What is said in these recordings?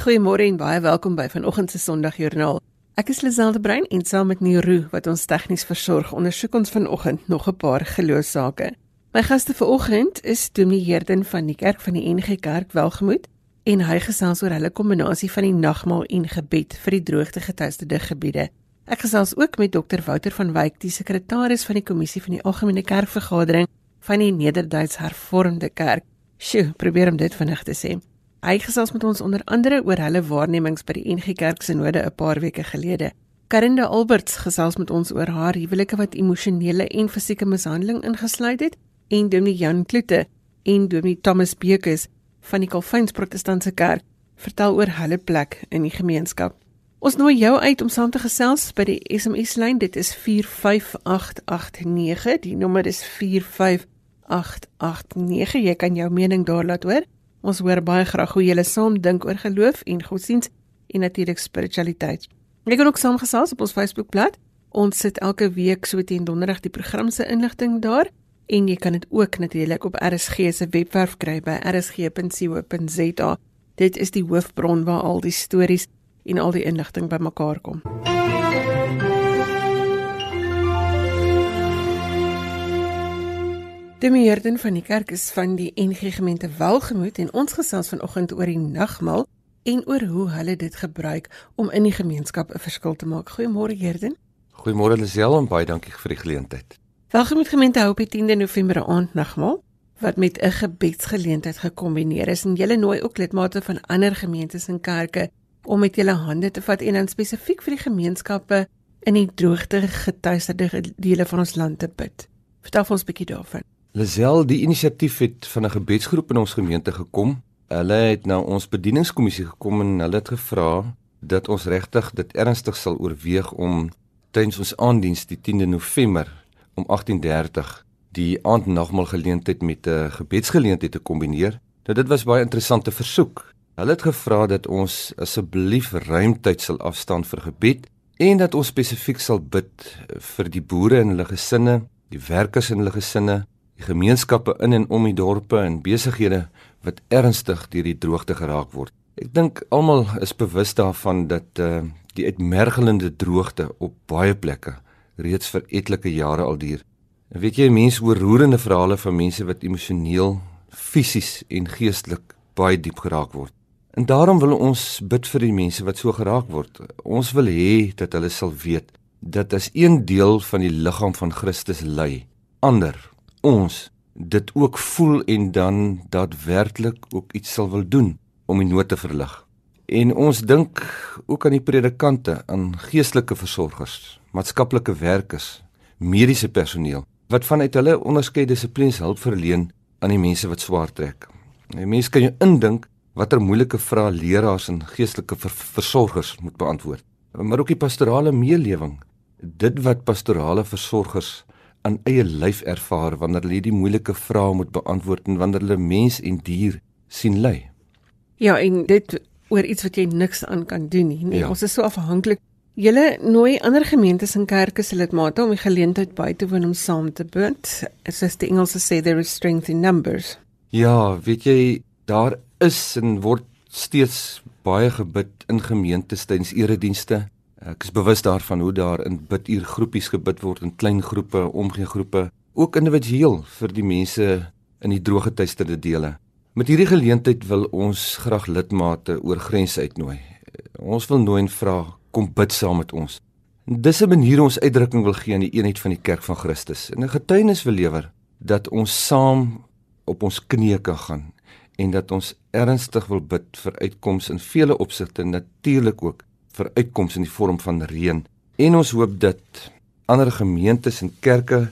Goeiemôre en baie welkom by vanoggend se Sondagjoernaal. Ek is Liselde Brein en saam met Niru wat ons tegnies versorg, ondersoek ons vanoggend nog 'n paar geloofsaake. My gaste vanoggend is Dominee Herden van die Kerk van die NG Kerk Welgemoed en hy gesels oor hulle kombinasie van die nagmaal en gebed vir die droogte getuisterde gebiede. Ek gesels ook met Dr Wouter van Wyk, die sekretaris van die kommissie van die algemene kerkvergadering van die Nederduits Hervormde Kerk. Sjoe, probeer om dit vinnig te sê. Hy gesels met ons onder andere oor hulle waarnemings by die NG Kerk se node 'n paar weke gelede. Karinda Alberts gesels met ons oor haar huwelike wat emosionele en fisieke mishandeling ingesluit het en Dominee Jan Kloete en Dominee Thomas Bekes van die Calvins Protestantse Kerk vertel oor hulle plek in die gemeenskap. Ons nooi jou uit om saam te gesels by die SMS lyn. Dit is 45889. Die nommer is 45889. Jy kan jou mening daar laat hoor. Ons hoor baie graag hoe julle saam dink oor geloof en godsdiens en natuurlik spiritualiteit. Jy kan ook saamgesels op ons Facebookblad. Ons sit elke week so teen donderdag die program se inligting daar en jy kan dit ook natuurlik op RSG se webwerf kry by rsg.co.za. Dit is die hoofbron waar al die stories en al die inligting bymekaar kom. Die meerderheid van die kerk is van die NG gemeente Welgemoed en ons gesels vanoggend oor die nagmaal en oor hoe hulle dit gebruik om in die gemeenskap 'n verskil te maak. Goeiemôre Herden. Goeiemôre Lisel en baie dankie vir die geleentheid. Welgemoed gemeente hou op die 10de November aand nagmaal wat met 'n gebedsgeleentheid gekombineer is en julle nooi ook lidmate van ander gemeentes en kerke om met julle hande te vat en dan spesifiek vir die gemeenskappe in die droogte getuisterde dele van ons land te bid. Vertel ons 'n bietjie daarvan. Lazel, die inisiatief het van 'n gebedsgroep in ons gemeente gekom. Hulle het na ons bedieningskommissie gekom en hulle het gevra dat ons regtig dit ernstig sal oorweeg om tydens ons aanddiens die 10de November om 18:30 die aandnagmaal geleentheid met 'n gebedsgeleentheid te kombineer. Nou dit was baie interessante versoek. Hulle het gevra dat ons asseblief ruimtyd sal afstaan vir gebed en dat ons spesifiek sal bid vir die boere en hulle gesinne, die werkers en hulle gesinne, die gemeenskappe in en om die dorpe en besighede wat ernstig deur die droogte geraak word. Ek dink almal is bewus daarvan dat uh, die uitmergelende droogte op baie plekke reeds vir etlike jare al duur. En weet jy, mense hoor roerende verhale van mense wat emosioneel, fisies en geestelik baie diep geraak word. En daarom wil ons bid vir die mense wat so geraak word. Ons wil hê dat hulle sal weet dat as een deel van die liggaam van Christus ly, ander ons dit ook voel en dan daadwerklik ook iets sal wil doen om die nood te verlig. En ons dink ook aan die predikante, aan geestelike versorgers, maatskaplike werkers, mediese personeel wat vanuit hulle onderskeie dissiplines hulp verleen aan die mense wat swaar trek. Die mense kan jou indink watter moeilike vrae leraars en geestelike ver versorgers moet beantwoord. Maar ook die pastorale meelewing, dit wat pastorale versorgers aan eie lyf ervaar wanneer hulle hierdie moeilike vrae moet beantwoord en wanneer hulle mens en dier sien ly. Ja, en dit oor iets wat jy niks aan kan doen nie. Nee, ja. Ons is so afhanklik. Julle nooi ander gemeentes en kerke se lidmate om die geleentheid by te woon om saam te bid. Soos die Engelse sê there is strength in numbers. Ja, weet jy, daar is en word steeds baie gebid in gemeentes tydens eredienste. Ek is bewus daarvan hoe daar in biduur groepies gebid word in klein groepe, omgee groepe, ook individueel vir die mense in die droë tydstede dele. Met hierdie geleentheid wil ons graag lidmate oor grense uitnooi. Ons wil nooi en vra kom bid saam met ons. Dis 'n manier ons uitdrukking wil gee aan die eenheid van die kerk van Christus en 'n getuienis wil lewer dat ons saam op ons knieë kan gaan en dat ons ernstig wil bid vir uitkomste in vele opsigte natuurlik ook vir uitkomste in die vorm van reën en ons hoop dat ander gemeentes en kerke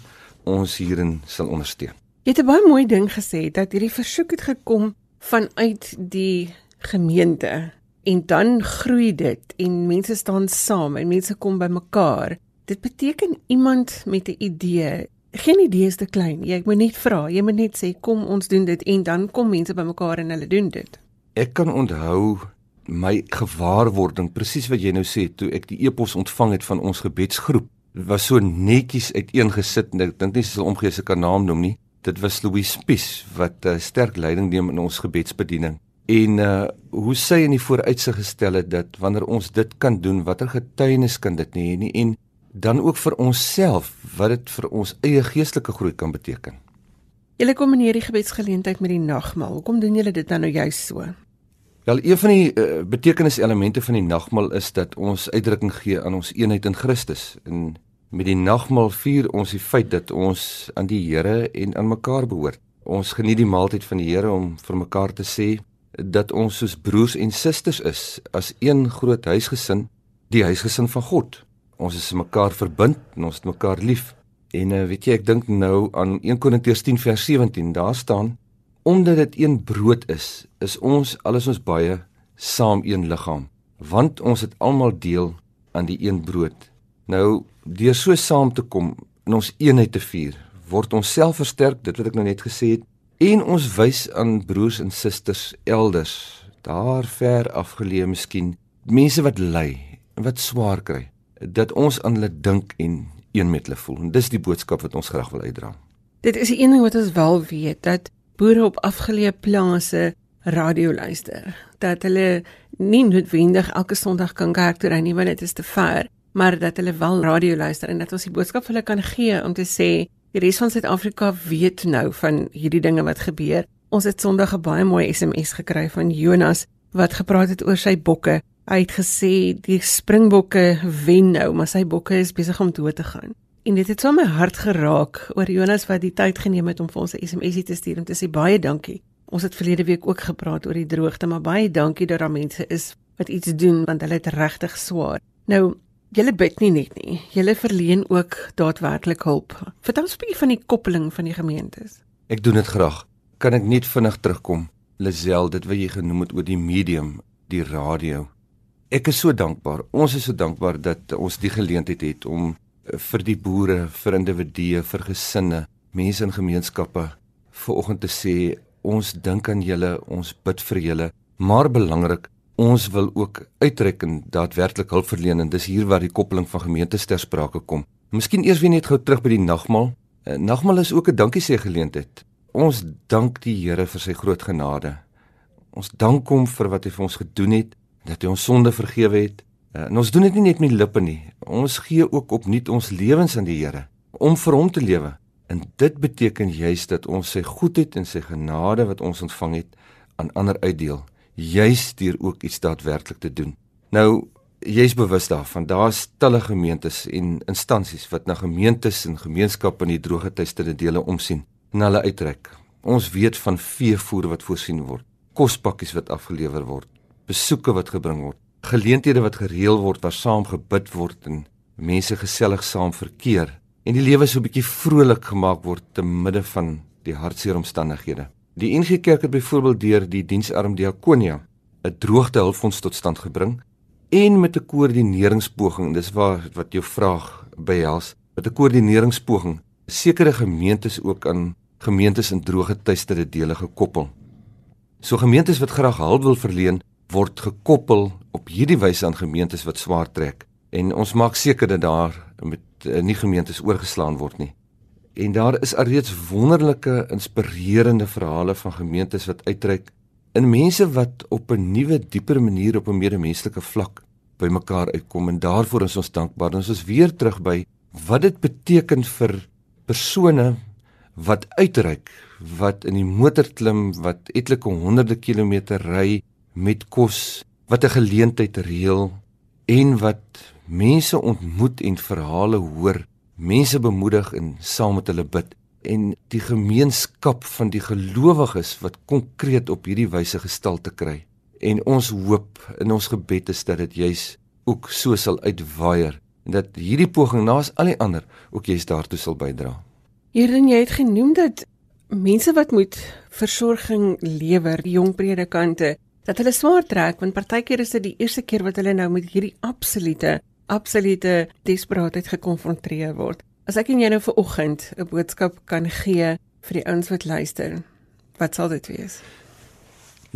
ons hierin sal ondersteun. Jy het 'n baie mooi ding gesê dat hierdie versoek het gekom vanuit die gemeente en dan groei dit en mense staan saam en mense kom bymekaar. Dit beteken iemand met 'n idee. Geen idee is te klein. Jy moet net vra. Jy moet net sê kom ons doen dit en dan kom mense bymekaar en hulle doen dit. Ek kan onthou my gewaarwording presies wat jy nou sê toe ek die e-pos ontvang het van ons gebedsgroep was so netjies uiteengesit en ek dink nie sy sal omgee se kan naam noem nie dit was Louis Spies wat uh, sterk leiding neem in ons gebedsbediening En uh hoe sy in die vooruitsig gestel het dat wanneer ons dit kan doen, watter getuienis kan dit nie nie en dan ook vir onsself wat dit vir ons eie geestelike groei kan beteken. Julle kom in hierdie gebedsgeleentheid met die nagmaal. Hoekom doen julle dit dan nou juist so? Wel, een van die uh, betekeniselemente van die nagmaal is dat ons uitdrukking gee aan ons eenheid in Christus. En met die nagmaal vier ons die feit dat ons aan die Here en aan mekaar behoort. Ons geniet die maaltyd van die Here om vir mekaar te sê dat ons soos broers en susters is as een groot huisgesin, die huisgesin van God. Ons is mekaar verbind en ons het mekaar lief. En uh, weet jy, ek dink nou aan 1 Korintiërs 10 vers 17, daar staan omdat dit een brood is, is ons alles ons baie saam een liggaam, want ons het almal deel aan die een brood. Nou deur so saam te kom in ons eenheid te vier, word ons self versterk, dit wat ek nou net gesê het, En ons wys aan broers en susters elders, daar ver afgeleë miskien, mense wat ly en wat swaar kry, dat ons aan hulle dink en een met hulle voel. En dis die boodskap wat ons graag wil uitdra. Dit is een ding wat ons wel weet dat boere op afgeleë plase radio luister. Dat hulle nie noodwendig elke Sondag kan kerk toe ry nie want dit is te ver, maar dat hulle wel radio luister en dat ons die boodskap vir hulle kan gee om te sê Die res van Suid-Afrika weet nou van hierdie dinge wat gebeur. Ons het Sondag 'n baie mooi SMS gekry van Jonas wat gepraat het oor sy bokke. Hy het gesê die springbokke wen nou, maar sy bokke is besig om dood te gaan. En dit het so my hart geraak oor Jonas wat die tyd geneem het om vir ons 'n SMSie te stuur om te sê baie dankie. Ons het verlede week ook gepraat oor die droogte, maar baie dankie dat daar mense is wat iets doen want hulle het regtig swaar. Nou, Julle bid nie net nie. Julle verleen ook daadwerklik hulp. Vertel ons 'n bietjie van die koppeling van die gemeentes. Ek doen dit graag. Kan ek net vinnig terugkom? Lisel, dit wat jy genoem het oor die medium, die radio. Ek is so dankbaar. Ons is so dankbaar dat ons die geleentheid het om vir die boere, vir individue, vir gesinne, mense in gemeenskappe ver oggend te sê ons dink aan julle, ons bid vir julle, maar belangrik ons wil ook uitreik en daadwerklik hulp verleen en dis hier waar die koppeling van gemeentes ter sprake kom. Miskien eers weer net gou terug by die nagmaal. Uh, nagmaal is ook 'n dankie sê geleentheid. Ons dank die Here vir sy groot genade. Ons dank hom vir wat hy vir ons gedoen het, dat hy ons sonde vergewe het. Uh, en ons doen dit nie net met lippe nie. Ons gee ook opnuut ons lewens aan die Here om vir hom te lewe. En dit beteken juis dat ons sy goedheid en sy genade wat ons ontvang het aan ander uitdeel juis deur ook iets daadwerklik te doen. Nou jy's bewus daarvan, daar's talle gemeentes en instansies wat na gemeentes en gemeenskappe in die droë tye dele omsien en hulle uitreik. Ons weet van veevoer wat voorsien word, kospakkies wat afgelewer word, besoeke wat gebring word, geleenthede wat gereël word waar saam gebid word en mense gesellig saam verkeer en die lewe so 'n bietjie vrolik gemaak word te midde van die hartseer omstandighede. Die NG Kerk het byvoorbeeld deur die diensarm diakonia 'n droogtehulpfonds tot stand gebring en met 'n koördineringspoging, dis waar wat jou vraag behels, met 'n koördineringspoging sekere gemeentes ook aan gemeentes in droë tydstede dele gekoppel. So gemeentes wat graag hulp wil verleen, word gekoppel op hierdie wyse aan gemeentes wat swaar trek en ons maak seker dat daar met uh, nie gemeentes oorgeslaan word nie. En daar is alreeds wonderlike inspirerende verhale van gemeentes wat uitreik in mense wat op 'n nuwe, dieper manier op 'n medemenslike vlak by mekaar uitkom en daarvoor is ons dankbaar. Ons is weer terug by wat dit beteken vir persone wat uitreik, wat in die motor klim, wat etlike honderde kilometer ry met kos, wat 'n geleentheid reël en wat mense ontmoet en verhale hoor mense bemoedig en saam met hulle bid en die gemeenskap van die gelowiges wat konkreet op hierdie wyse gestalte kry. En ons hoop in ons gebed is dat dit juis ook so sal uitwaier en dat hierdie poging naas al die ander ook juis daartoe sal bydra. Hierin jy het genoem dat mense wat moet versorging lewer, jong predikante, dat hulle swaar trek want partykeer is dit die eerste keer wat hulle nou met hierdie absolute absolute desperaatheid gekonfronteer word. As ek en jy nou vir oggend 'n boodskap kan gee vir die ouens wat luister, wat sal dit wees?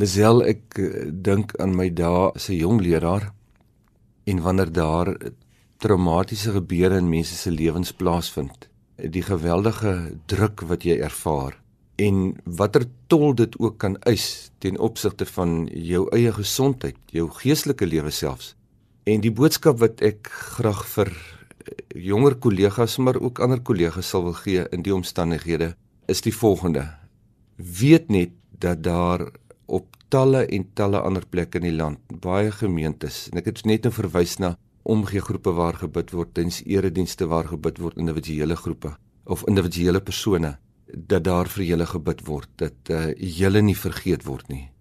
Lisel, ek uh, dink aan my dae as 'n jong leraar en wanneer daar traumatiese gebeure in mense se lewens plaasvind, die geweldige druk wat jy ervaar en watter tol dit ook kan eis ten opsigte van jou eie gesondheid, jou geestelike lewe selfs. En die boodskap wat ek graag vir eh, jonger kollegas maar ook ander kollegas sal wil gee in die omstandighede is die volgende. Weet net dat daar op talle en talle ander plekke in die land baie gemeentes en ek het net nou verwys na omgee groepe waar gebid word, tens eredienste waar gebid word, individuele groepe of individuele persone dat daar vir julle gebid word dat uh, julle nie vergeet word nie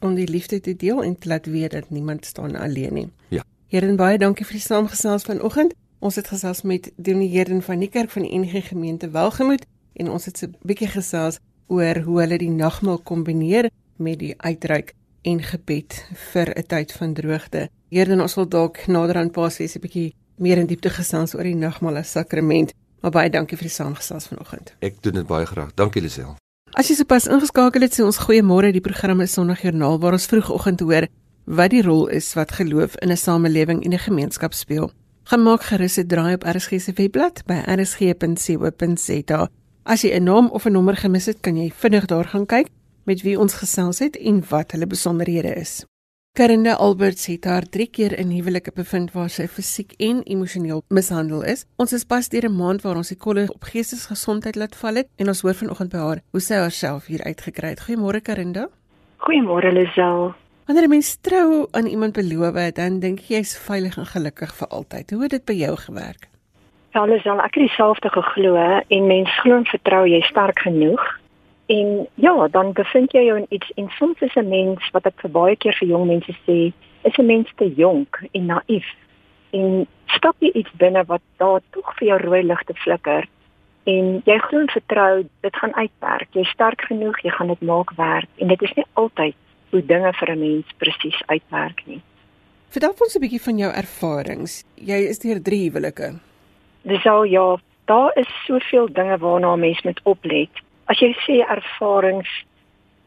om die liefde te deel en te laat weet dat niemand staan alleen nie. Ja. Here baie dankie vir die saamgesels vanoggend. Ons het gesels met Dominee Herden van die kerk van die NG gemeente Welgemoed en ons het 'n bietjie gesels oor hoe hulle die nagmaal kombineer met die uitreik en gebed vir 'n tyd van droogte. Herden ons wil dalk nader aan Paasfees 'n bietjie meer in diepte gesels oor die nagmaal as sakrament. Maar baie dankie vir die saamgesels vanoggend. Ek doen dit baie graag. Dankie Lisel. As jy sopas ingeskakel het, sê ons goeiemôre. Die program is Sondagjoernaal waar ons vroegoggend hoor wat die rol is wat geloof in 'n samelewing en 'n gemeenskap speel. Gemaak gerus 'n draai op RSG se webblad by rsg.co.za. As jy 'n naam of 'n nommer gemis het, kan jy vinnig daar gaan kyk met wie ons gesels het en wat hulle besonderhede is. Karinde Alberts het haar 3 keer in huwelike bevind waar sy fisiek en emosioneel mishandel is. Ons is pas deur 'n maand waar ons die kolle op geestesgesondheid laat val het en ons hoor vanoggend by haar hoe sy haarself hier uitgekry het. Goeiemôre Karinde. Goeiemôre Lisel. Wanneer 'n mens trou aan iemand beloof dan dink jy jy's veilig en gelukkig vir altyd. Hoe het dit by jou gewerk? Ja, Lisel, ek het dieselfde geglo en mens glo en vertrou jy sterk genoeg En ja, dan bevind jy jou in iets en soms is 'n mens wat ek vir baie keer vir jong mense sê, is 'n mens te jonk en naïef. En stap jy iets binne wat daar tog vir jou rooi ligte flikker en jy glo en vertrou dit gaan uitwerk. Jy sterk genoeg, jy gaan dit maak werk en dit is nie altyd hoe dinge vir 'n mens presies uitwerk nie. Vertel ons 'n bietjie van jou ervarings. Jy is deur drie huwelike. Dis al ja, daar is soveel dinge waarna 'n mens moet oplet as jy sê ervarings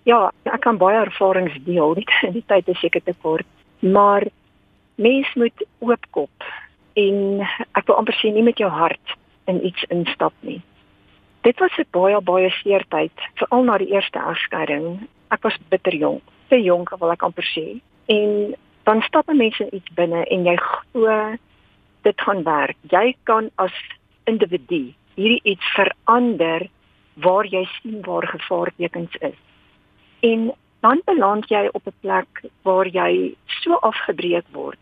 ja, ek kan baie ervarings deel, nie die tyd is seker te kort, maar mens moet oopkop en ek wil amper sê nie met jou hart in iets instap nie. Dit was 'n baie baie seer tyd, veral na die eerste egskeiding. Ek was bitter jonk, te jonk wil ek amper sê. En dan stap 'n mens in iets binne en jy glo dit gaan werk. Jy kan as individu hierdie iets verander waar jy sien waar gevaartekens is. En dan beland jy op 'n plek waar jy so afgebreek word.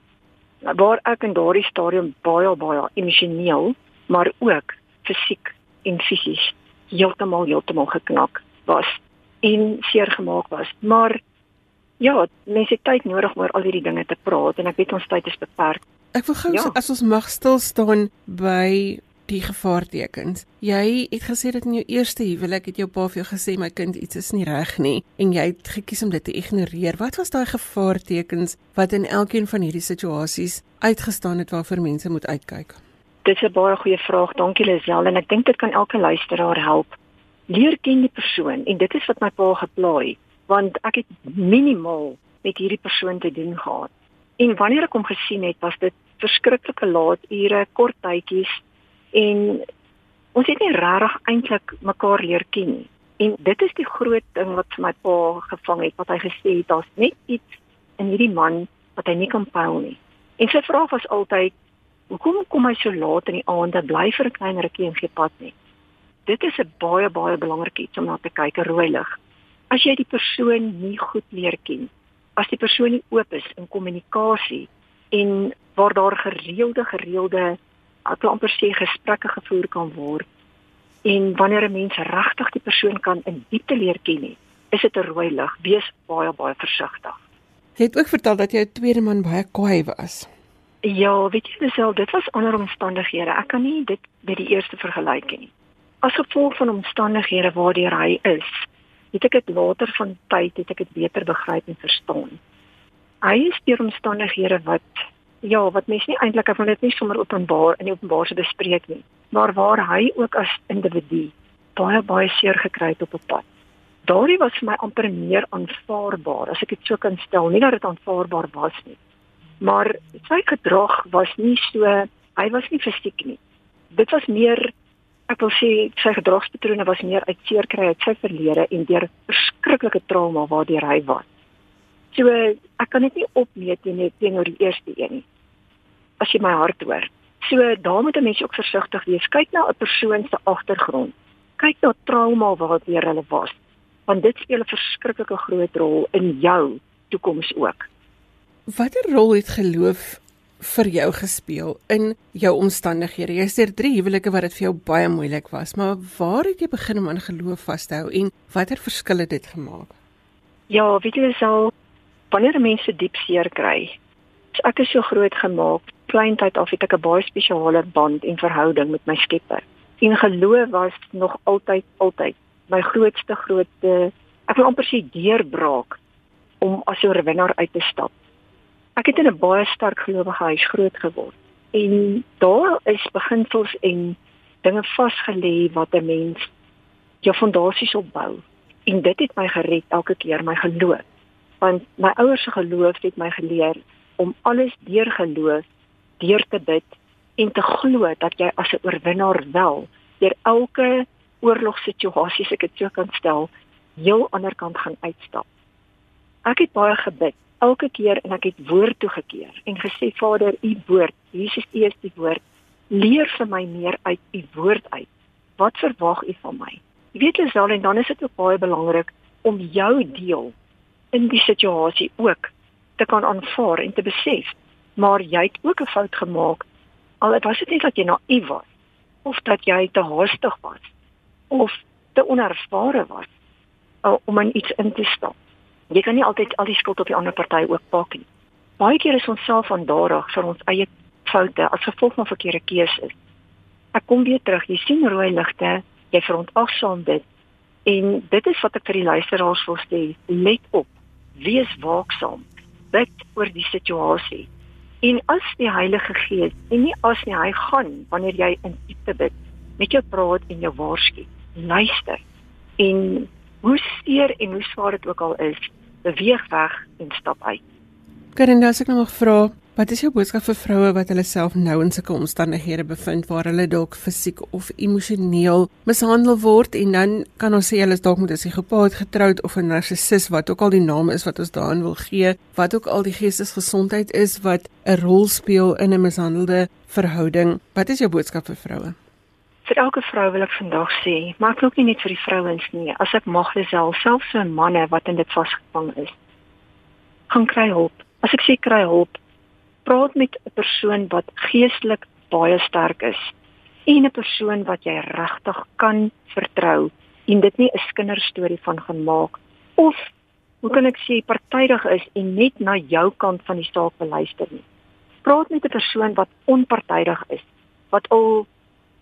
Waar ek in daardie stadium baie baie emosioneel, maar ook fisiek en fisies heeltemal heeltemal geknak was en seer gemaak was. Maar ja, mense het tyd nodig om oor al hierdie dinge te praat en ek weet ons tyd is beperk. Ek wil gou ja. as ons mag stil staan by die gevaartekens. Jy het gesê dat in jou eerste huwelik het jou pa vir jou gesê my kind iets is nie reg nie en jy het gekies om dit te ignoreer. Wat was daai gevaartekens wat in elkeen van hierdie situasies uitgestaan het waarvoor mense moet uitkyk? Dit is 'n baie goeie vraag. Dankie Lisel en ek dink dit kan elke luisteraar help. Leer ken die persoon en dit is wat my pa geplaai want ek het minimaal met hierdie persoon te doen gehad. En wanneer ek hom gesien het, was dit verskriklike laat ure, kort tydjies en ons het nie regtig eintlik mekaar leer ken nie. En dit is die groot ding wat vir my pa gevang het wat hy gesê het daar's net iets in hierdie man wat hy nie kan pyl nie. En sy vraag was altyd hoekom kom hy so laat in die aande bly vir 'n klein rukkie en gee pad nie. Dit is 'n baie baie belangrike iets om na te kyk, 'n rooi lig. As jy die persoon nie goed leer ken, as die persoon nie oop is in kommunikasie en waar daar gereelde gereelde ek wil amper sê gesprekke gevoer kan word. En wanneer 'n mens regtig die persoon kan in diepte leer ken, nie, is dit 'n rooi lig. Wees baie baie versigtig. Jy het ook vertel dat jou tweede man baie kwaai was. Ja, weet jy dis dit was ander omstandighede. Ek kan nie dit met die eerste vergelyk nie. As gevolg van omstandighede waardeur hy is, het ek dit later van tyd het ek dit beter begryp en verstaan. Hy is deur omstandighede wat ja, wat mense nie eintlik van dit nie sommer openbaar in die openbaar se bespreek nie. Maar waar hy ook as individu baie baie seer gekry het op 'n pad. Daardie was vir my amper meer aanvaarbaar as ek dit so kan stel, nie dat dit aanvaarbaar was nie. Maar sy gedrag was nie so, hy was nie fisiek nie. Dit was meer ek wil sê sy gedragspatrone was meer uit seerkry uit sy verlede en deur verskriklike trauma waardeur hy was. So ek kan dit nie opmeet nie teenoor die eerste een nie. As jy my hart hoor. So daar moet 'n mens ook versigtig wees. Kyk na 'n persoon se agtergrond. Kyk na trauma waardeur hulle was. Want dit speel 'n verskriklike groot rol in jou toekoms ook. Watter rol het geloof vir jou gespeel in jou omstandighede? Jy sê drie huwelike wat dit vir jou baie moeilik was, maar waar het jy begin om aan geloof vas te hou en watter verskil het dit gemaak? Ja, weet jy sal wanneer mense diep seer kry. Ek is so groot gemaak kleintyd af het ek 'n baie spesiale band en verhouding met my Skepper. En geloof was nog altyd altyd my grootste grootste ek wil amper sê deurbraak om as 'n oorwinnaar uit te stap. Ek het in 'n baie sterk gelowige huis groot geword en daar is beginsels en dinge vasgelê wat 'n mens jou fondasies opbou. En dit het my gered elke keer my geloof. Want my ouers se geloof het my geleer om alles deur geloof deur te bid en te glo dat jy as 'n oorwinnaar wel deur elke oorlogssituasie as ek dit so kan stel, heel ander kant gaan uitstap. Ek het baie gebid elke keer en ek het woord toegekeer en gesê Vader, u woord, Jesus U is die woord, leer vir my meer uit u woord uit. Wat verwag u van my? Jy weet Lisel en dan is dit ook baie belangrik om jou deel in die situasie ook te kan aanvaar en te besef maar jy het ook 'n fout gemaak. Al was dit net dat jy naïef was of dat jy te haastig was of te onervare was om in iets in te stap. Jy kan nie altyd al die skuld op die ander party ook pak nie. Baie keer is ons self aandadig vir ons eie foute as gevolg van verkeerde keuses. Ek kom weer terug, jy sien rooi ligte, jy verontagsaam dit en dit is wat ek vir die luisteraars wil sê, let op, wees waaksaam, bid oor die situasie En as die Heilige Gees en nie as nie hy gaan wanneer jy in diepte bid met jou praat en jou waarsku. Luister. En hoe seer en hoe swaar dit ook al is, beweeg weg en stap uit. Karinda, as ek nou mag vra, Wat is jou boodskap vir vroue wat hulle self nou in sulke omstandighede bevind waar hulle dalk fisiek of emosioneel mishandel word en dan kan ons sê hulle is dalk met 'n psigopaat getroud of 'n narcissus wat ook al die naam is wat ons daarin wil gee, wat ook al die geestesgesondheid is wat 'n rol speel in 'n mishandelde verhouding. Wat is jou boodskap vir vroue? Vir elke vrou wil ek vandag sê, maar ek loop nie net vir die vrouens nie, as ek mag self selfs so 'n manne wat in dit vasgevang is. Gaan kry hulp. As ek sê kry hulp, praat met 'n persoon wat geestelik baie sterk is en 'n persoon wat jy regtig kan vertrou en dit nie 'n kinderstorie van gemaak of hoe kan ek sê partydig is en net na jou kant van die saak beluister nie. Praat met 'n persoon wat onpartydig is, wat al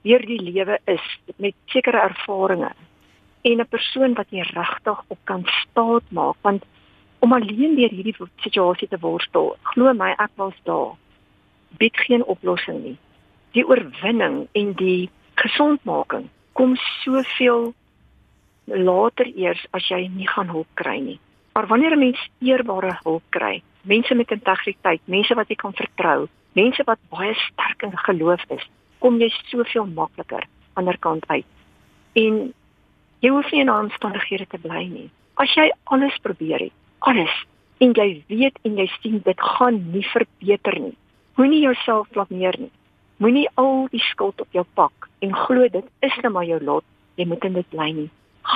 deur die lewe is met sekere ervarings en 'n persoon wat jy regtig op kan staat maak want om alleen deur hierdie situasie te worstel. Glo my, ek was daar. Bied geen oplossing nie. Die oorwinning en die gesondmaking kom soveel later eers as jy nie gaan hulp kry nie. Maar wanneer 'n mens eerbare hulp kry, mense met integriteit, mense wat jy kan vertrou, mense wat baie sterk in geloof is, kom jy soveel makliker aan die ander kant uit. En jy hoef nie in aanstandighede te bly nie. As jy alles probeer het, alles en jy weet en jy sien dit gaan nie verbeter nie. Moenie jouself blameer nie. Moenie al die skuld op jou pak en glo dit is net maar jou lot. Jy moet in dit bly nie.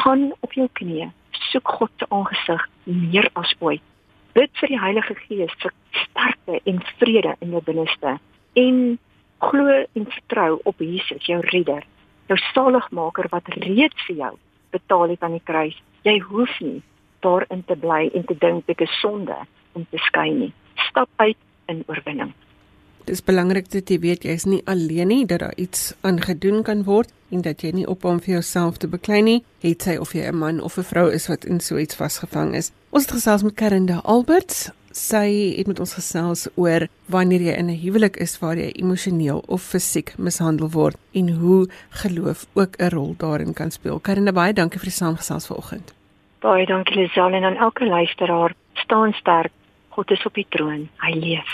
Gaan op jou knieë, soek God se aangesig meer as ooit. Bid vir die Heilige Gees vir sterkte en vrede in jou binneste en glo en vertrou op Jesus, jou redder, jou saligmaker wat reeds vir jou betaal het aan die kruis. Jy hoef nie daarin te bly en te dink dit is sonde om te skei nie. Stap uit in oorwinning. Dit is belangrik dat jy weet jy is nie alleen nie dat daar iets aangedoen kan word en dat jy nie op hom vir jouself te beklei nie, het sy of jy 'n man of 'n vrou is wat in so iets vasgevang is. Ons het gesels met Karinda Alberts. Sy het met ons gesels oor wanneer jy in 'n huwelik is waar jy emosioneel of fisiek mishandel word en hoe geloof ook 'n rol daarin kan speel. Karinda, baie dankie vir die saamgesels vanoggend. Baie dankie Lisel en aan elke luisteraar. Staan sterk. God is op die troon. Hy leef.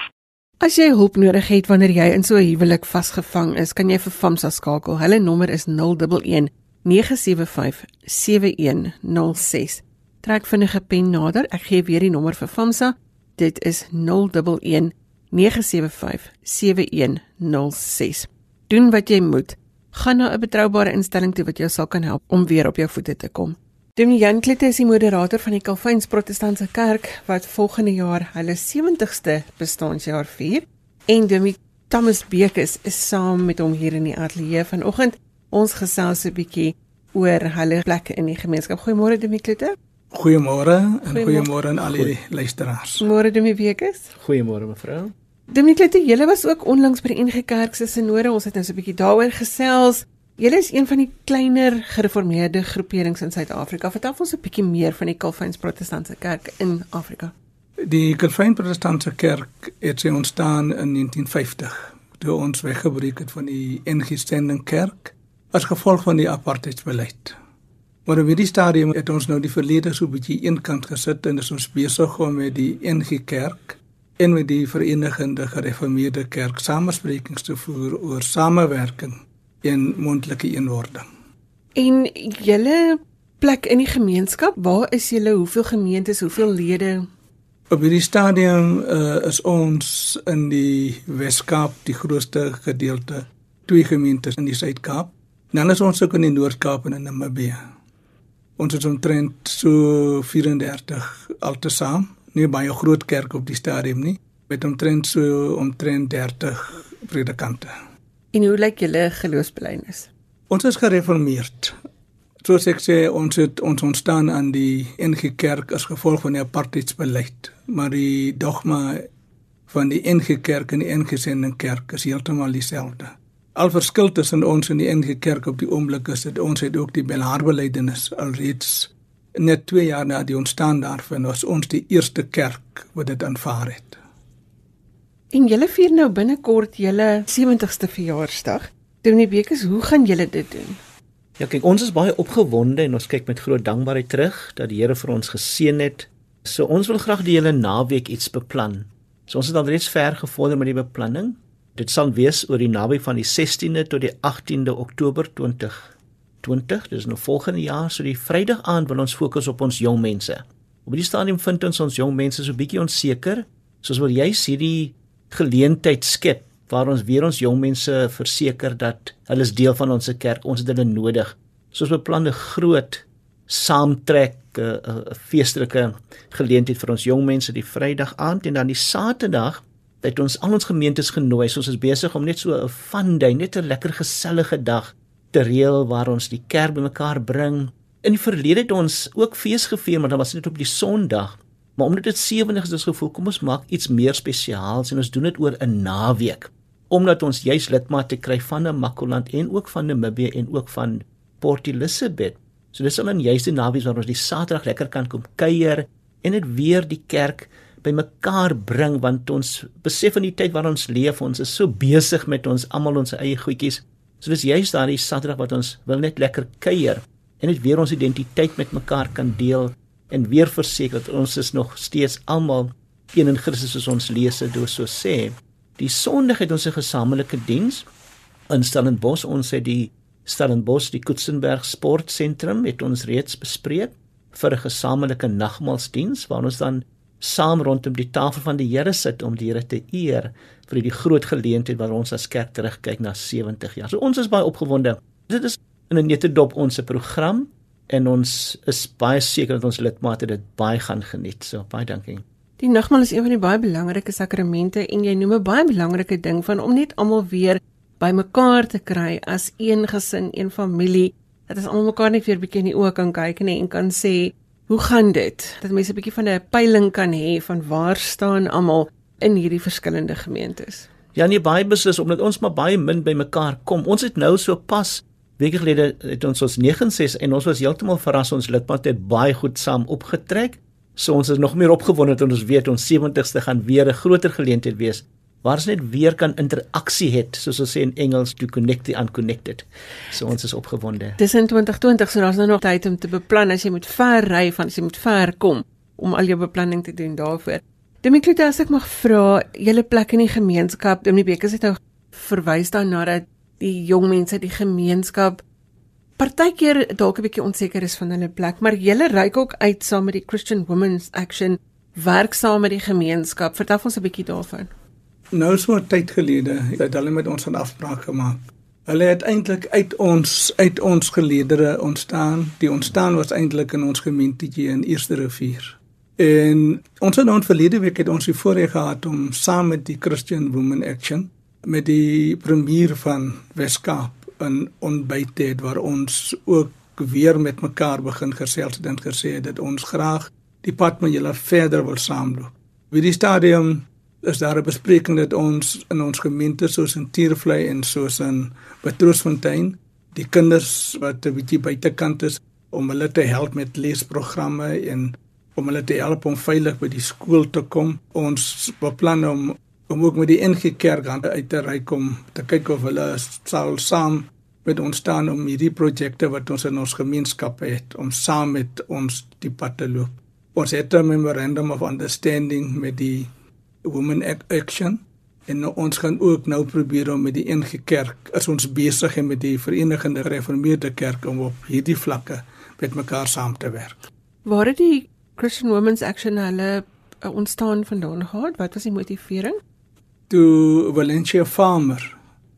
As jy hulp nodig het wanneer jy in so 'n huwelik vasgevang is, kan jy vir FAMSA skakel. Hulle nommer is 011 975 7106. Trek vinnige pen nader. Ek gee weer die nommer vir FAMSA. Dit is 011 975 7106. Doen wat jy moet. Gaan na 'n betroubare instelling toe wat jou sal kan help om weer op jou voete te kom. Dominee Jan Klette is die moderator van die Calvins Protestantse Kerk wat volgende jaar hulle 70ste bestaanjaar vier. En Dominee Thomas Bekes is saam met hom hier in die ateljee vanoggend. Ons gesels 'n bietjie oor hulle plekke in die gemeenskap. Goeiemôre Dominee Klette. Goeiemôre en goeiemôre aan al die luisteraars. Môre Dominee Bekes. Goeiemôre mevrou. Dominee Klette, julle was ook onlangs by die NG Kerk se sinode. Ons het nou so 'n bietjie daaroor gesels. Julle is een van die kleiner gereformeerde groeperings in Suid-Afrika. Vertel ons 'n bietjie meer van die Calvins Protestantse Kerk in Afrika. Die Calvin Protestantse Kerk het ontstaan in 1950 toe ons weggebreek het van die NG Standing Kerk as gevolg van die apartheidsbeleid. Maar in hierdie stadium het ons nou die verlede so 'n bietjie eenkant gesit en is ons besig om met die NG Kerk en met die Verenigde Gereformeerde Kerk samesprekings te voer oor samewerking en mondelike eenwording. En julle plek in die gemeenskap, waar is julle? Hoeveel gemeentes, hoeveel lede? Op hierdie stadium uh, is ons in die Wes-Kaap die grootste gedeelte, twee gemeentes in die Suid-Kaap. Dan is ons ook in die Noord-Kaap en in Namibië. Ons het omtrent so 34 altesaam, nie baie groot kerk op die stadium nie, met omtrent so omtrent 30 predikante. En hoe lyk julle geloofsbelijdenis? Ons is gereformeerd. Soos ek sê, ons het ons ontstaan aan die NG Kerk as gevolg van die apartheidsbeleid, maar die dogma van die NG Kerk en die NG Sending Kerk is heeltemal dieselfde. Al verskil tussen ons en die NG Kerk op die oomblik is dit ons het ook die Belhaarbelijdenis alreeds net 2 jaar na die ontstaan daarvan was ons die eerste kerk wat dit aanvaar het. En julle vier nou binnekort julle 70ste verjaarsdag. Dominee Bekes, hoe gaan julle dit doen? Ja, kyk, ons is baie opgewonde en ons kyk met groot dankbaarheid terug dat die Here vir ons geseën het. So ons wil graag die hele naweek iets beplan. So ons het al reeds ver gevorder met die beplanning. Dit sal wees oor die naweek van die 16de tot die 18de Oktober 2020. Dis nou volgende jaar, so die Vrydag aand wil ons fokus op ons jong mense. Op die stadium vind ons ons jong mense so bietjie onseker. Soos wil jy sien die geleentheid skep waar ons weer ons jong mense verseker dat hulle is deel van ons kerk, ons het hulle nodig. Soos beplan 'n groot saamtrek 'n uh, uh, feestelike geleentheid vir ons jong mense die Vrydag aand en dan die Saterdag het ons al ons gemeentes genooi. Ons is besig om net so 'n fun day, net 'n lekker gesellige dag te reël waar ons die kerk bymekaar bring. In die verlede het ons ook fees gevier, maar dan was dit op die Sondag. Maar omdat dit 70 is, gevoel, kom ons maak iets meer spesiaals en ons doen dit oor 'n naweek. Omdat ons juis lidmate kry van Namakoland en ook van Namibië en ook van Port Elizabeth. So dis al 'n juiste naweek waar ons die Saterdag lekker kan kom kuier en dit weer die kerk bymekaar bring want ons besef in die tyd waarin ons leef, ons is so besig met ons almal ons eie goedjies. So dis juist daardie Saterdag wat ons wil net lekker kuier en net weer ons identiteit met mekaar kan deel en weer verseker dat ons is nog steeds almal een in Christus soos ons lees dit so sê. Die Sondag het ons 'n gesamentlike diens in Stellenbosch. Ons het die Stellenbosch die Kutsenberg Sportsentrum het ons reeds bespreek vir 'n gesamentlike nagmaalsdiens waar ons dan saam rondom die tafel van die Here sit om die Here te eer vir die groot geleentheid waar ons as kerk terugkyk na 70 jaar. So ons is baie opgewonde. Dit is in 'n nette dop ons program en ons is baie seker dat ons lidmate dit baie gaan geniet. So baie dankie. Die nagmaal is een van die baie belangrike sakramente en jy noem 'n baie belangrike ding van om net almal weer bymekaar te kry as een gesin, een familie. Dat ons almal mekaar net weer bietjie in die oë kan kyk nee, en kan sê, "Hoe gaan dit?" Dat mense 'n bietjie van 'n peiling kan hê van waar staan almal in hierdie verskillende gemeentes. Ja, nie baie beslis omdat ons maar baie min bymekaar kom. Ons het nou so pas weke gelede het ons ons 96 en ons was heeltemal verras ons lidmate het baie goed saam opgetrek. So ons is nog meer opgewonde dat ons weet ons 70ste gaan weer 'n groter geleentheid wees waar ons net weer kan interaksie het soos ons sê in Engels to connect the unconnected. So ons is opgewonde. Dis in 2020 so daar's nou nog tyd om te beplan as jy moet ver ry van as jy moet ver kom om al jou beplanning te doen daarvoor. Demiklute as ek mag vra, julle plek in die gemeenskap, Dominee Bekes het nou verwys daarna dat die jong mense die gemeenskap partykeer dalk 'n bietjie onseker is van hulle plek, maar julle reik ook uit saam met die Christian Women's Action werk saam met die gemeenskap. Vertel ons 'n bietjie daarvan. Nou so 'n tyd gelede het hulle met ons 'n afspraak gemaak. Hulle het eintlik uit ons uit ons geleedere ontstaan. Die ontstaan was eintlik in ons gemeentetjie in Eerste Rivier. En ons het nou verlede week het ons die voorreg gehad om saam met die Christian Women Action met die premier van Weskaap 'n ontbyt het waar ons ook weer met mekaar begin gesels het en gesê het dat ons graag die pad met julle verder wil saamloop. By die stadium is daar 'n bespreking dat ons in ons gemeente soos in Tiervlei en soos in Betroosfontein die kinders wat 'n bietjie buitekant is om hulle te help met leesprogramme en om hulle te help om veilig by die skool te kom. Ons beplan om om ook met die NG Kerk aan uit te ry kom te kyk of hulle sal saam met ons staan om hierdie projekte wat ons in ons gemeenskap het om saam met ons die pad te loop. Ons het 'n memorandum of understanding met die Women Action en ons gaan ook nou probeer om met die NG Kerk as ons besig is met die Verenigde Gereformeerde Kerk om op hierdie vlakke met mekaar saam te werk. Waar het die Christian Women's Action hulle uh, ontstaan vandaan gehad? Wat was die motivering? Toe Valencia Farmer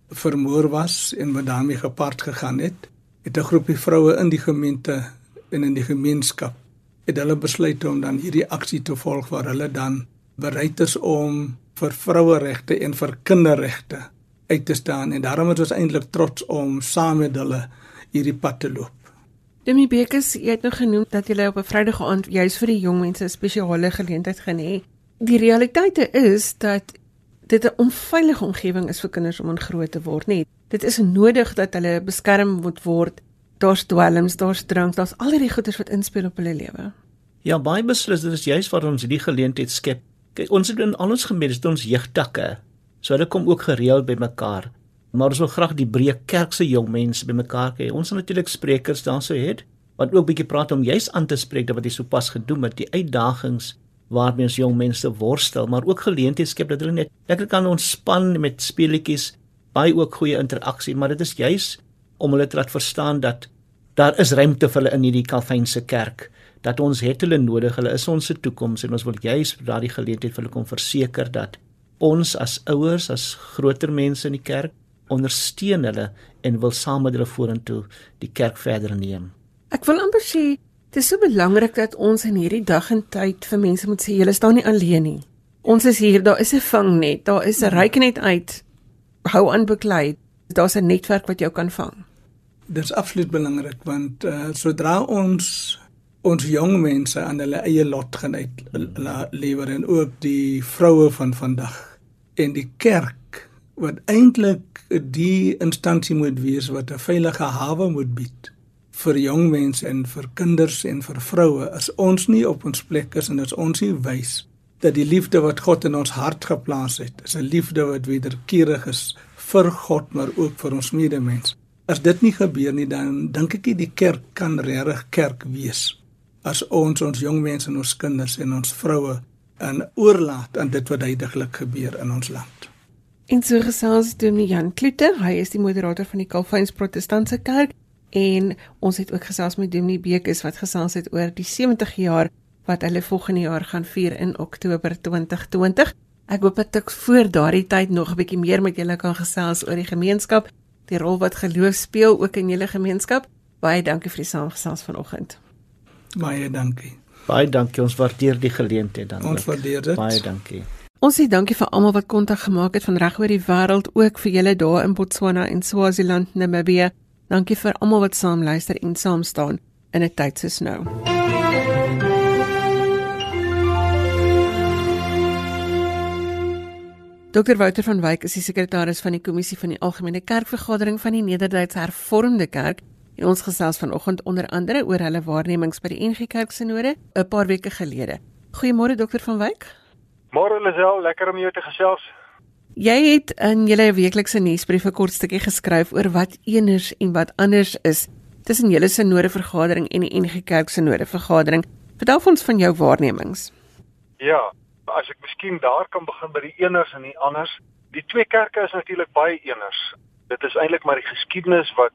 vermoor was en wat daarmee gepaard gegaan het, het 'n groepie vroue in die gemeente en in die gemeenskap het hulle besluit om dan hierdie aksie te volg waar hulle dan bereid is om vir vroueregte en vir kinderregte uit te staan en daarom is ons eintlik trots om saam met hulle hierdie pad te loop. Demi Bekes, jy het nou genoem dat jy op 'n Vrydag aand juis vir die jong mense 'n spesiale geleentheid gaan hê. Die realiteit is dat dit 'n onveilige omgewing is vir kinders om groot te word, nee. Dit is nodig dat hulle beskerm moet word. Daar's dwelms, daar's drank, daar's al hierdie goeders wat inspel op hulle lewe. Ja, baie beslis, dit is juis waar ons hierdie geleentheid skep. Kyk, ons het in al ons gemeentes ons jeugtakke. So hulle kom ook gereeld by mekaar. Maar ons wil graag die breë kerk se jong mense by mekaar hê. Ons wil natuurlik sprekers daarso hê wat ook bietjie praat om juis aan te spreek wat jy sopas gedoen het, die uitdagings waarmee ons jong mense worstel, maar ook geleenthede skep dat hulle net lekker kan ontspan met speletjies, baie ook goeie interaksie, maar dit is juis om hulle te laat verstaan dat daar is ruimte vir hulle in hierdie Kalvynse kerk, dat ons het hulle nodig, hulle is ons se toekoms en ons wil juis daardie geleentheid vir hulle kom verseker dat ons as ouers, as groter mense in die kerk ondersteun hulle en wil saam met hulle vorentoe die kerk verder neem. Ek wil amper sê Dit is so belangrik dat ons in hierdie dag en tyd vir mense moet sê julle staan nie alleen nie. Ons is hier, daar is 'n vangnet, daar is 'n reikenet uit. Hou aan beklei. Daar's 'n netwerk wat jou kan vang. Dit is absoluut belangrik want uh, sodra ons ons jong mense aan hulle eie lot gaan uit lewer en ook die vroue van vandag en die kerk wat eintlik die instansie moet wees wat 'n veilige hawe moet bied vir jong mense en vir kinders en vir vroue as ons nie op ons plek is en as ons nie wys dat die liefde wat God in ons hart geplaas het is 'n liefde wat wederkerig is vir God maar ook vir ons medemens. As dit nie gebeur nie dan dink ek nie die kerk kan regtig kerk wees as ons ons jong mense en ons kinders en ons vroue en oorlaat aan dit wat heidaglik gebeur in ons land. En so gesels Dominee Jan Kloete, hy is die moderator van die Calvins Protestantse Kerk en ons het ook gesels met Dominee Bekes wat gesels het oor die 70 jaar wat hulle volgende jaar gaan vier in Oktober 2020. Ek hoop dat ek voor daardie tyd nog 'n bietjie meer met julle kan gesels oor die gemeenskap, die rol wat geloof speel ook in julle gemeenskap. Baie dankie vir die saamgesels vanoggend. Baie dankie. Baie dankie. Ons waardeer die geleentheid dan. Ons waardeer dit. Baie dankie. Ons sê dankie vir almal wat kontak gemaak het van reg oor die wêreld, ook vir julle daar in Botswana en Swaziland, Namibië. Dankie vir almal wat saam luister en saam staan in 'n tyd soos nou. Dr Wouter van Wyk is die sekretaris van die kommissie van die algemene kerkvergadering van die Nederduitse Hervormde Kerk en ons gesels vanoggend onder andere oor hulle waarnemings by die NG Kerk sinode 'n paar weke gelede. Goeiemôre Dr van Wyk. Môre Lisel, lekker om jou te gesels. Jy het in julle weeklikse nuusbrief 'n kort stukkie geskryf oor wat eners en wat anders is tussen julle sinode vergadering en die NG Kerk sinode vergadering. Vertel ons van jou waarnemings. Ja, as ek miskien daar kan begin by die eners en die anders. Die twee kerke is natuurlik baie eners. Dit is eintlik maar die geskiedenis wat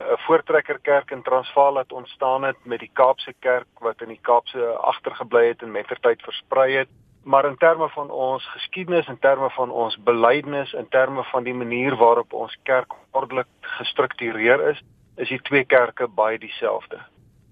'n voortrekkerkerk in Transvaal laat ontstaan het met die Kaapse kerk wat in die Kaapse agtergebly het en mettertyd versprei het. Maar in terme van ons geskiedenis, in terme van ons belydenis, in terme van die manier waarop ons kerk ordelik gestruktureer is, is die twee kerke baie dieselfde.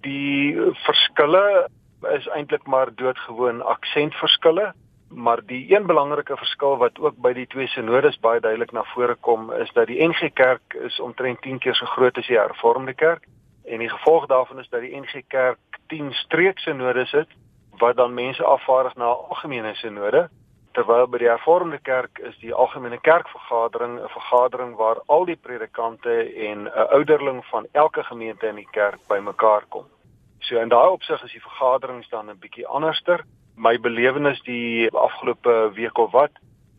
Die verskille is eintlik maar doodgewoon aksentverskille maar die een belangrike verskil wat ook by die twee sinodes baie duidelik na vore kom is dat die NG Kerk is omtrent 10 keer so groot as die Hervormde Kerk en die gevolg daarvan is dat die NG Kerk 10 streeksinodes het wat dan mense afvaardig na 'n algemene sinode terwyl by die Hervormde Kerk is die algemene kerkvergadering 'n vergadering waar al die predikante en 'n ouderling van elke gemeente in die kerk bymekaar kom. So in daai opsig is die vergaderings dan 'n bietjie anderster my belewenis die afgelope week of wat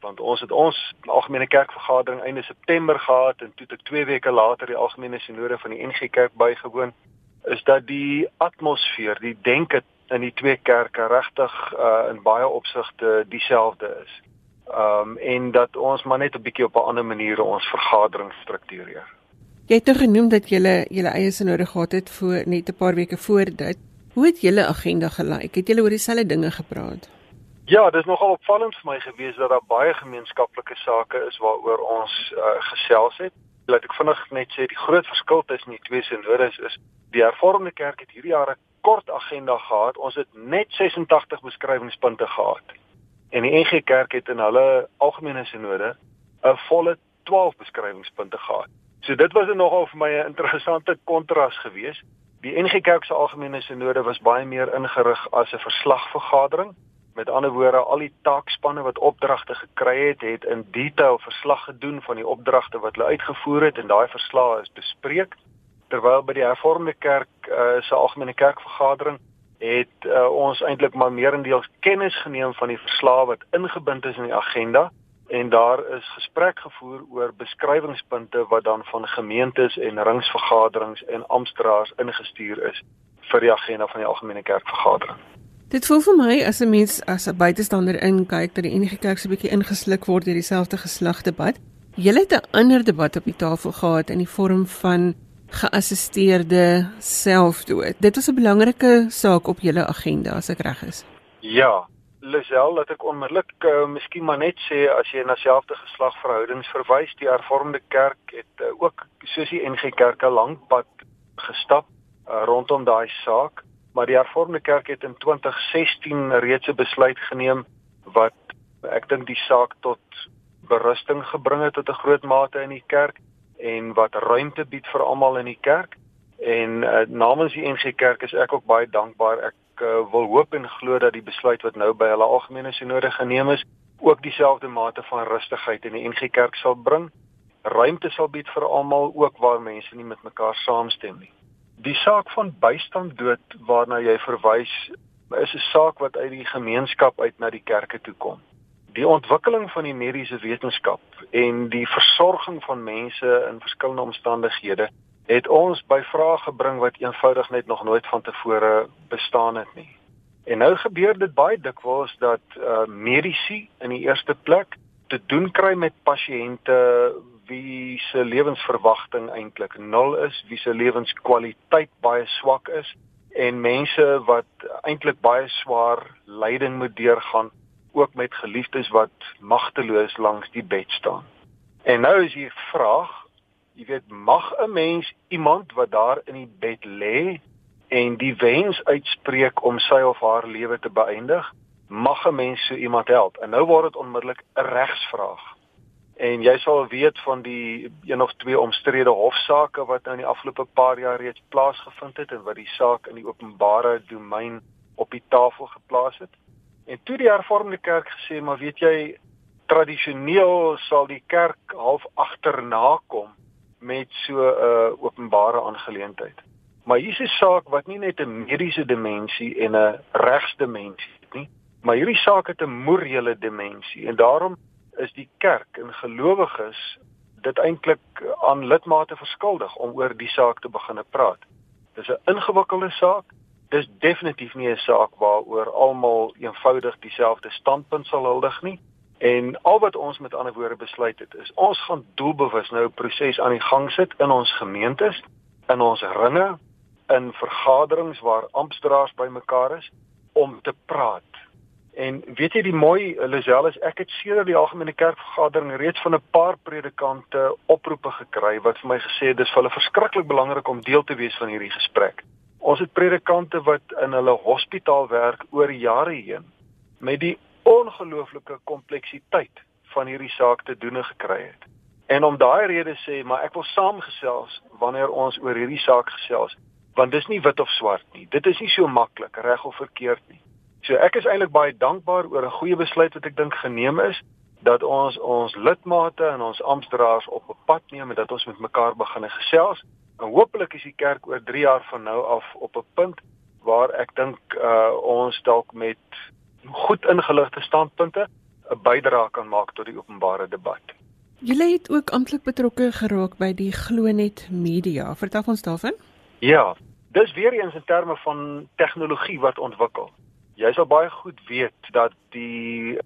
want ons het ons algemene kerkvergadering einde September gehad en toe ek 2 weke later die algemene sinode van die NG Kerk bygewoon is dat die atmosfeer, die denke in die twee kerke regtig uh, in baie opsigte dieselfde is. Um en dat ons maar net 'n bietjie op 'n ander manier ons vergadering struktureer. Jy het genoem dat jy julle eie sinode gehad het voor net 'n paar weke voor dit. Hoe het julle agenda gelyk? Het julle oor dieselfde dinge gepraat? Ja, dit is nogal opvallend vir my gewees dat daar baie gemeenskaplike sake is waaroor ons uh, gesels het. Laat ek vinnig net sê die groot verskil tussen die twee sinodes is die Hervormde Kerk het hierdie jaar 'n kort agenda gehad. Ons het net 86 beskrywingspunte gehad. En die NG Kerk het in hulle algemene sinode 'n volle 12 beskrywingspunte gehad. So dit was nogal vir my 'n interessante kontras geweest. Die NG Kerk se algemene sinode was baie meer ingerig as 'n verslagvergadering. Met ander woorde, al die taakspanne wat opdragte gekry het, het in detail verslag gedoen van die opdragte wat hulle uitgevoer het en daai verslae is bespreek. Terwyl by die Hervormde Kerk uh, se algemene kerkvergadering het uh, ons eintlik maar meerendeels kennis geneem van die verslae wat ingebind is in die agenda en daar is gesprek gevoer oor beskrywingspunte wat dan van gemeentes en ringsvergaderings en amptenare ingestuur is vir die agenda van die algemene kerkvergadering. Dit voel vir my as 'n mens as 'n buitestander inkyk dat die enige kerk so 'n bietjie ingesluk word deur dieselfde geslagdebat. Julle het 'n ander debat op die tafel gehad in die vorm van geassisteerde selfdood. Dit was 'n belangrike saak op julle agenda as ek reg is. Ja, Lisel dat ek onmiddellik uh, miskien maar net sê as jy na selfde geslagverhoudings verwys, die Hervormde Kerk het uh, ook soos die NG Kerk 'n lang pad gestap uh, rondom daai saak, maar die Hervormde Kerk het in 2016 reeds 'n besluit geneem wat ek dink die saak tot berusting gebring het tot 'n groot mate in die kerk en wat ruimte bied vir almal in die kerk. En uh, namens die NG Kerk is ek ook baie dankbaar. Ek uh, wil hoop en glo dat die besluit wat nou by hulle algemene sinode geneem is, ook dieselfde mate van rustigheid in die NG Kerk sal bring. Ruimte sal bied vir almal ook waar mense nie met mekaar saamstem nie. Die saak van bystand dood waarna jy verwys, is 'n saak wat uit die gemeenskap uit na die kerke toe kom. Die ontwikkeling van die mediese wetenskap en die versorging van mense in verskillende omstandighede het ons by vrae gebring wat eenvoudig net nog nooit van tevore bestaan het nie. En nou gebeur dit baie dikwels dat uh medisy in die eerste plek te doen kry met pasiënte wie se lewensverwagting eintlik nul is, wie se lewenskwaliteit baie swak is en mense wat eintlik baie swaar lyding moet deurgaan ook met geliefdes wat magteloos langs die bed staan. En nou is hier vraag jy weet mag 'n mens iemand wat daar in die bed lê en die wens uitspreek om sy of haar lewe te beëindig mag 'n mens so iemand help? En nou word dit onmiddellik 'n regsvraag en jy sal weet van die een of twee omstrede hofsaake wat nou in die afgelope paar jaar reeds plaasgevind het en wat die saak in die openbare domein op die tafel geplaas het en toe die hervormde kerk gesê maar weet jy tradisioneel sal die kerk half agterna kom met so 'n uh, openbare aangeleentheid. Maar hier is 'n saak wat nie net 'n mediese dimensie en 'n regsdimensie het nie, maar hierdie saak het 'n morele dimensie en daarom is die kerk en gelowiges dit eintlik aan lidmate verskuldig om oor die saak te begine praat. Dis 'n ingewikkelde saak Dis definitief nie 'n saak waaroor almal eenvoudig dieselfde standpunt sal huldig nie. En al wat ons met ander woorde besluit het is ons gaan doelbewus nou 'n proses aan die gang sit in ons gemeentes, in ons ringe, in vergaderings waar amptdraers bymekaar is om te praat. En weet jy die mooi Lisel is ek het sedert die algemene kerkvergadering reeds van 'n paar predikante oproepe gekry wat vir my gesê het dis vir hulle verskriklik belangrik om deel te wees van hierdie gesprek. Ons het predikante wat in hulle hospitaal werk oor jare heen met die ongelooflike kompleksiteit van hierdie saak te doen gekry het. En om daai rede sê, maar ek wil saamgesels wanneer ons oor hierdie saak gesels, want dis nie wit of swart nie. Dit is nie so maklik reg of verkeerd nie. So ek is eintlik baie dankbaar oor 'n goeie besluit wat ek dink geneem is dat ons ons lidmate en ons amptdraers op 'n pad neem en dat ons met mekaar begine gesels. En hopelik is die kerk oor 3 jaar van nou af op 'n punt waar ek dink uh ons dalk met goed ingeligte standpunte 'n bydrae kan maak tot die openbare debat. Julle het ook amptelik betrokke geraak by die Glonet Media. Vertel ons daarvan? Ja, dis weer eens in terme van tegnologie wat ontwikkel. Jy sal baie goed weet dat die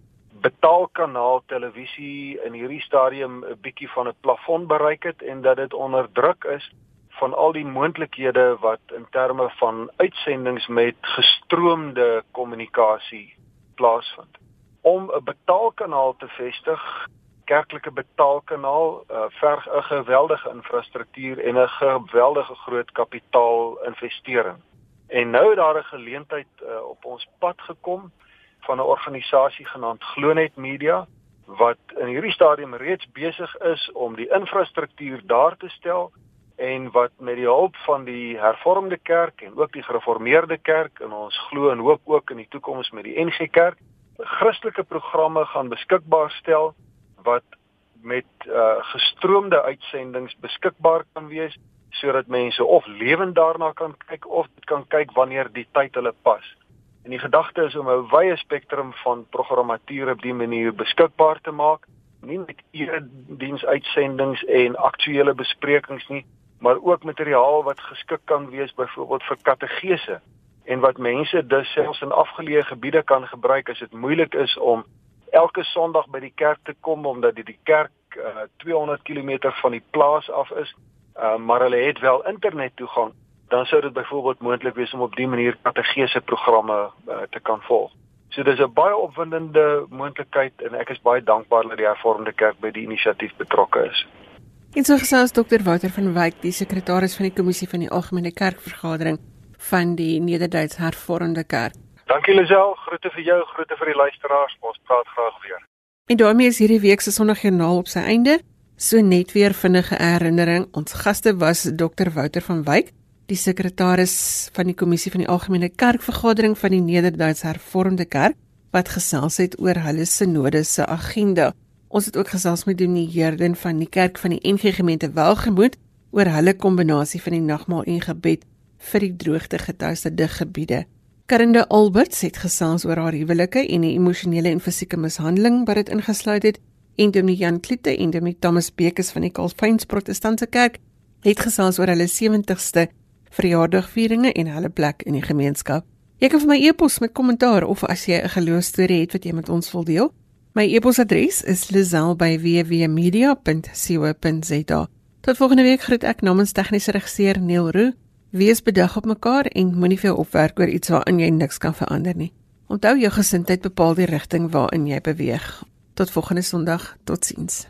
betaalkanaal televisie in hierdie stadium 'n bietjie van 'n plafon bereik het en dat dit onder druk is van al die moontlikhede wat in terme van uitsendings met gestroomde kommunikasie plaasvind. Om 'n betaalkanaal te vestig, kerklike betaalkanaal, uh, verg 'n geweldige infrastruktuur en 'n geweldige groot kapitaalinvestering. En nou het daar 'n geleentheid uh, op ons pad gekom van 'n organisasie genaamd Glonet Media wat in hierdie stadium reeds besig is om die infrastruktuur daar te stel en wat met die hulp van die hervormde kerk en ook die gereformeerde kerk en ons glo en hoop ook in die toekoms met die NG Kerk Christelike programme gaan beskikbaar stel wat met uh, gestroomde uitsendings beskikbaar kan wees sodat mense of lewend daarna kan kyk of dit kan kyk wanneer die tyd hulle pas. En die gedagte is om 'n wye spektrum van programmatuur op dié manier beskikbaar te maak, nie net erediensuitsendings en aktuelle besprekings nie, maar ook materiaal wat geskik kan wees byvoorbeeld vir kategese en wat mense dus selfs in afgeleë gebiede kan gebruik as dit moeilik is om elke Sondag by die kerk te kom omdat dit die kerk uh, 200 km van die plaas af is, uh, maar hulle het wel internet toegang, dan sou dit byvoorbeeld moontlik wees om op dié manier kategese programme uh, te kan volg. So dis 'n baie opwindende moontlikheid en ek is baie dankbaar dat die hervormde kerk by die inisiatief betrokke is. En so gesels Dr Wouter van Wyk, die sekretaris van die kommissie van die algemene kerkvergadering van die Nederduits Hervormde Kerk. Dankie Lisel, groete vir jou, groete vir die luisteraars. Ons praat graag weer. En daarmee is hierdie week se Sondagjoernaal op sy einde. So net weer vinnige herinnering. Ons gaste was Dr Wouter van Wyk, die sekretaris van die kommissie van die algemene kerkvergadering van die Nederduits Hervormde Kerk wat gesels het oor hulle sinode se agenda. Ons het ook gesels met Dominee Herden van die kerk van die NG gemeente Welgemoed oor hulle kombinasie van die nagmaal en gebed vir die droogte getuisterde gebiede. Karinde Alberts het gesels oor haar huwelike en die emosionele en fisieke mishandeling wat dit ingesluit het. En Dominee Jan Klute en Dominee Thomas Bekes van die Kalfyns Protestantse Kerk het gesels oor hulle 70ste verjaardagvieringe en hulle plek in die gemeenskap. Jy kan vir my e-pos met kommentaar of as jy 'n geloostorie het wat jy met ons wil deel, My e-posadres is lazel@wwmedia.co.za. Tot volgende week groet ek namens tegniese regisseur Neil Roo. Wees bedag op mekaar en moenie veel opwerk oor iets waarin jy niks kan verander nie. Onthou jou gesindheid bepaal die rigting waarin jy beweeg. Tot volgende Sondag. Totsiens.